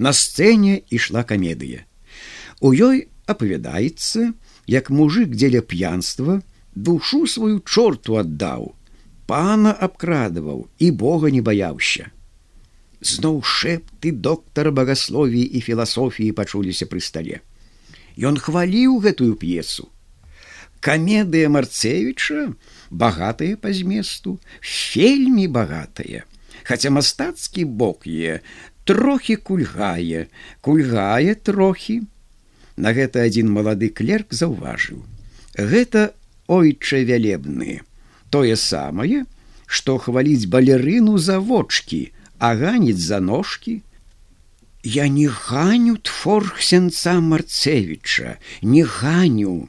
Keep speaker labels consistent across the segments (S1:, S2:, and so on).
S1: На сцэне ішла камедыя. У ёй апавядаецца, як мужик дзеля п'янства душу сваю чорту аддаў, пана абкрадываў і Бога не баяўся. Зноў шэпты доктара багасловіі і філасофіі пачуліся пры стале. Ён хваліў гэтую п'есу. Камедыя Марцевіча багатая па зместу, вельмі багатая, хаця мастацкі бок е трохі кульгае, кульгае трохі. На гэта адзін малады клерк заўважыў. Гэта ойча вялебны, тое самае, што хваліць балерыну за вочки, а ганіць за ножкі. Я не ганю творхсенца Марцевіча, не ганю,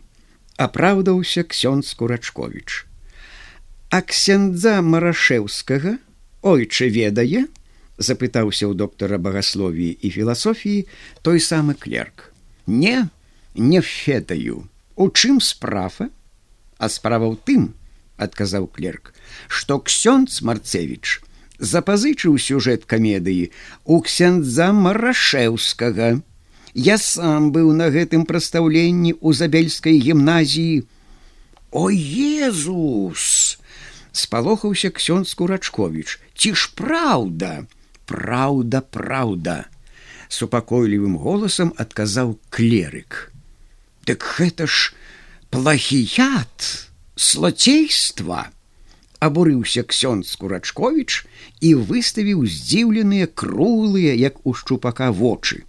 S1: апраўдаўся ксён скурачкович. Аксендза марашеўскага, ойчы ведае, запытаўся ў доктара багасловіі і філасофіі той самы клерк. Не, не фетаю, у чым справа, а справа ў тым, адказаў клерк, што ксёнц марцевич запазычыў сюжэт камедыі у ксяндза марашеўскага. Я сам быў на гэтым прадстаўленні ў забельскай гімназіі. О Езус! спалохаўся ксён скурачкович, ці ж праўда! Праўда праўда супакойлівым голасам адказаў клерык. Дык гэта ж плагіят слацейства абурыўся ксён скурачкович і выставіў здзіўленыя круглыя як у шчупака вочы.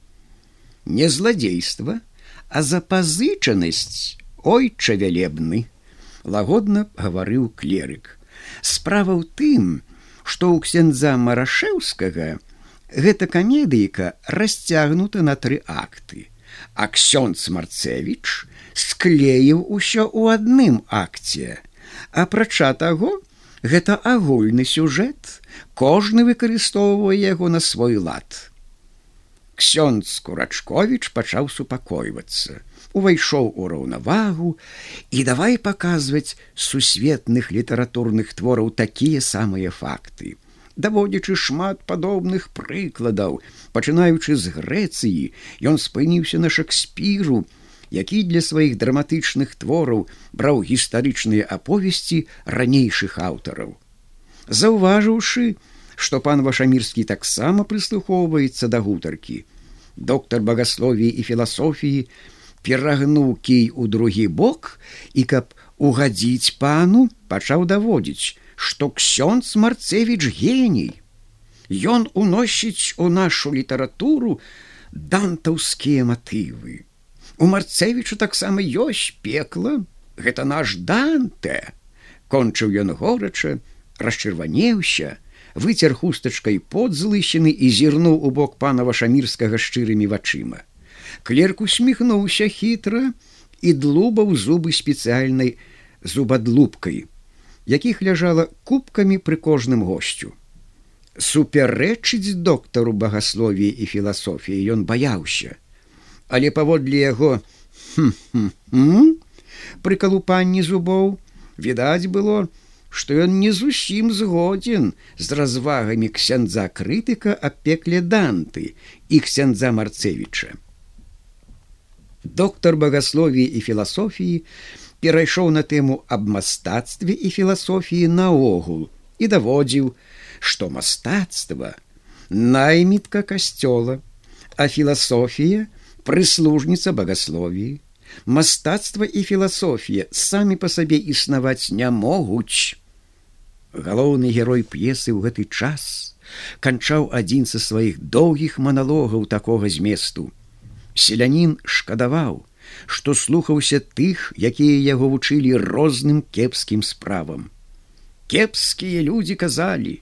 S1: Не зладзейства а запазычанасць ойча вялебны лагодна гаварыў клерык. Справа ў тым што ў ксяндза марашеўскага гэта камедыйка расцягнута на тры акты. А ксёнц марцевич склеіў усё ў адным акце. Апрача таго гэта агульны сюжэт кожны выкарыстоўвае яго на свой лад. Ксёнц курачкович пачаў супакойвацца увайшоў у раўнавагу і давай паказваць сусветных літаратурных твораў такія самыя факты. Даводзячы шмат падобных прыкладаў пачынаючы з грэцыі ён спыніўся на шекспіру які для сваіх драматычных твораў браў гістарычныя аповесці ранейшых аўтараў. Заўважыўшы што пан вашамірскі таксама прыслухоўваецца да гутаркі доктар багасловіі і філасофіі перагнуў кій у другі бок і каб угадзіць пану пачаў даводзіць што ксёнц марцевич геній. Ён уносіць у нашу літаратуру дантаўскія матывы. У марцевічу таксама ёсць пекла гэта наш данте. Кончыў ён горача расчырванеўся выцер хустачкай подзлыщны і зірнуў у бок пана вашамірскага шчырымі вачыма клерк усміхнуўся хітра і длубаў зубы спецыяльнай зубадлубкай, якіх ляжала кубкамі пры кожным госцю. Супярэчыць доктару багасловіі і філасофіі ён баяўся, але паводле яго пры калупанні зубоў відаць было, што ён не зусім згодзін з развагамі ксяндза крытыка апекле данты і ксяндза марцевіча доктор багасловіі і філасофіі перайшоў на тэму аб мастацтве і філасофіі наогул і даводзіў, што мастацтва наймітка касцёла, а філасофія прыслужніца багасловіі. Мастацтва і філасофія самі па сабе існаваць не могуць. Галоўны герой п'есы ў гэты час канчаў адзін са сваіх доўгіх маналогаў такога зместу селянін шкадаваў, што слухаўся тых, якія яго вучылі розным кепскім справам. Кепскія людзі казалі,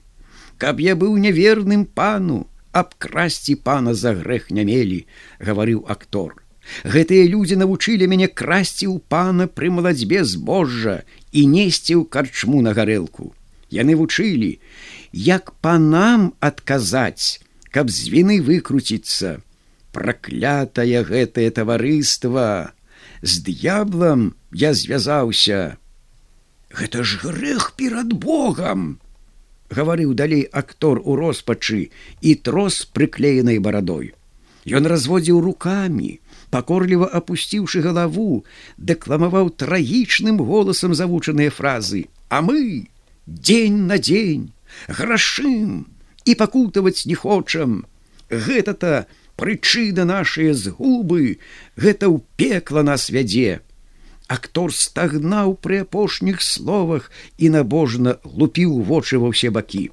S1: каб я быў няверным пану, абкрасці пана за грэх не мелі, гаварыў актор. Гэтыя людзі навучылі мяне красці ў пана пры маладзьбе збожжа і несці ў карчму на гарэлку. Яны вучылі, як панам адказаць, каб з віны выкруціцца, проклятае гэтае таварыства! З д'яблам я звязаўся. Гэта ж грэх перад богам! Гаварыў далей актор у роспачы і трос прыклеенай барадой. Ён разводзіў руками, пакорліва апусціўшы галаву, дэкламаваў трагічным голасам завучаныя фразы: А мы дзень на дзень, грашым і пакутаваць не хочам. Гэта-то прычына нашыя згубы, гэта ў пекла нас вядзе. Актор стагнаў пры апошніх словах і набожна лупіў вочы ва ўсе бакі.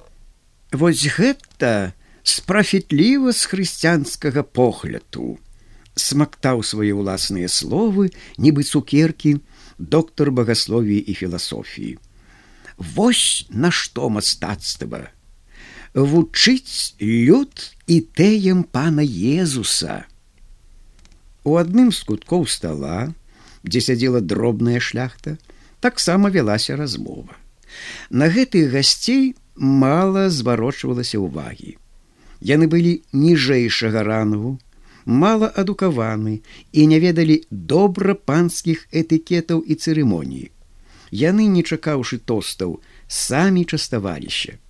S1: Вось гэта спрафітліва з хрысціянскага погляду. Смактаў свае ўласныя словы, нібы цукеркі, доктор багасловіі і філасофіі. Вось на што мастацтва. Вучыць люд і тэем пана Езуса. У адным з куткоў стола, дзе сядзела дробная шляхта, таксама вялася размова. На гэтых гасцей мала зварочвалася ўвагі. Яны былі ніжэйшага рангу, мала адукаваны і не ведалі добра панскіх этыкетаў і цырымоніі. Яны, не чакаўшы тостаў, самі частаваліся.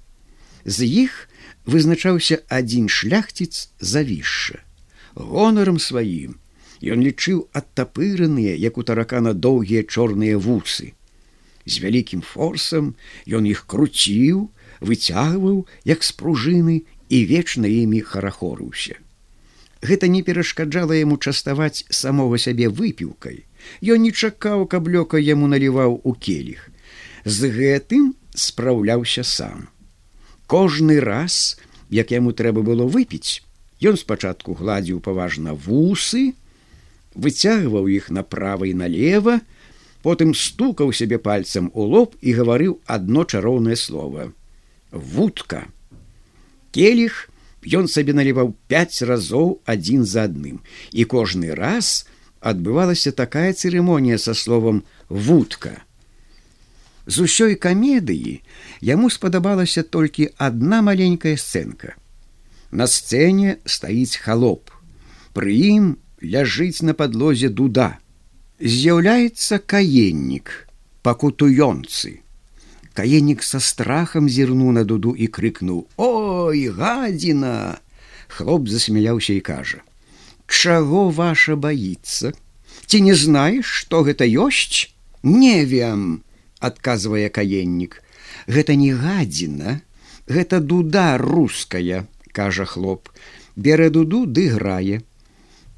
S1: З іх вызначаўся адзін шляхціц завішша. Гонарам сваім Ён лічыў адтапыраныя, як у таракана доўгія чорныя вусы. З вялікім форсам ён іх круціў, выцягваў, як з пружыны і вечна імі харахорыўся. Гэта не перашкаджала яму частаваць самога сябе выпіўкай. Ён не чакаў, каб лёка яму наліваў у келіх. З гэтым спраўляўся сам. Кожны раз, як яму трэба было выпіць, ён спачатку гладзіў паважна вусы, выцягваў іх направа і налево, потым стукаў сябе пальцам у лоб і гаварыў адно чароўнае слово: вудка. Келіх ён сабе наліваў пяць разоў адзін за адным, і кожны раз адбывалася такая цырымонія са словам вудка. З усёй камедыі яму спадабалася толькі адна маленькая сцэнка. На сцэне стаіць халоп. Пры ім ляжыць на падлозе дуда. З'яўляецца каеннік, пакутуёнцы. Каеннік са страхам зірнуў на дуду і крыкнуў: « Ой, гадзіна! Хлоп засмяяўся і кажа: « Чаго ваша баіцца? Ці не знаеш, што гэта ёсць? Не вем, адказвае каеннік. Гэта не гадзіна, гэта дуда руская, кажа хлоп, бярэ дуду ды грае.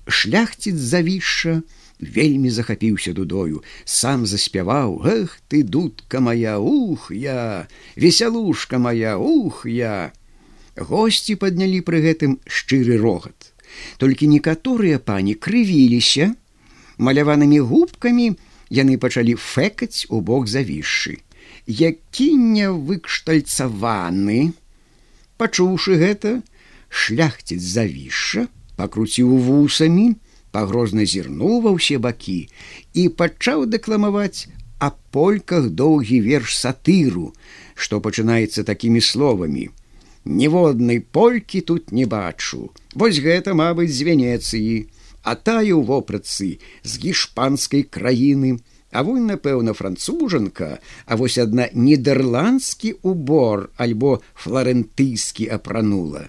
S1: Шляхціц завішша вельмі захапіўся дудою. Сам заспяваў эх ты дудка моя ух я! Весялушка моя ух я! Гости паднялі пры гэтым шчыры рогат. Толькі некаторыя пані крывіліся маляванымі губкамі яны пачалі фэкаць у бок завішшы які не выкштальцаваны пачуўшы гэта шляхціц завішша пакруціў вусамі, пагрозна зірнуў ва ўсе бакі і пачаў дэкламаваць а польках доўгі верш сатыру, што пачынаецца такімі словамі. Ніводнай полькі тут не бачу. Вось гэта, мабыць, з Венецыі, а таю вопратцы з гішпанскай краіны, А вунь, напэўна, францужанка, а вось адна нідерландскі убор альбо фларэнтыйскі апранула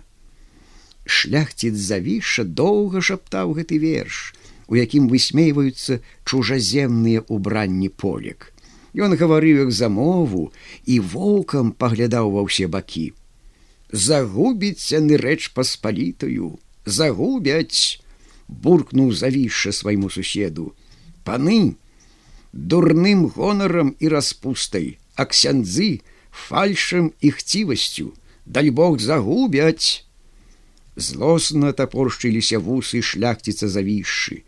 S1: шляхціц завіша доўга шаптаў гэты верш, у якім высмейваюцца чужаземныя ўбранні полек. Ён гаварыў як замову і воўкам паглядаў ва ўсе бакі. Загубіць яны рэч паспалітую, загубяць, буркнуў завіша свайму суседу. Паны дурным гонарам і распустай, аксяндзы фальшым і хцівасцю, Даль Бог загубяць злосна топоршчыліся вусы шляхціца завісшы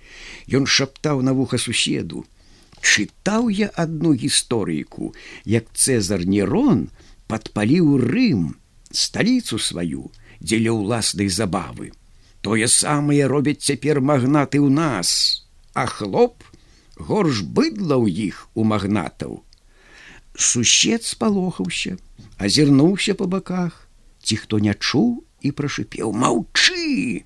S1: Ён шаптаў на вуха суседу. Чытаў я одну гісторыйку як цезар нерон подпаліў рым сталіцу сваю дзеля ўласнай забавы тое самае робяць цяпер магнаты ў нас а хлоп горш быдла ў іх у магнатаў. Сусед спалохаўся азірнуўся па баках ці хто не чуў і прашипеў маўчы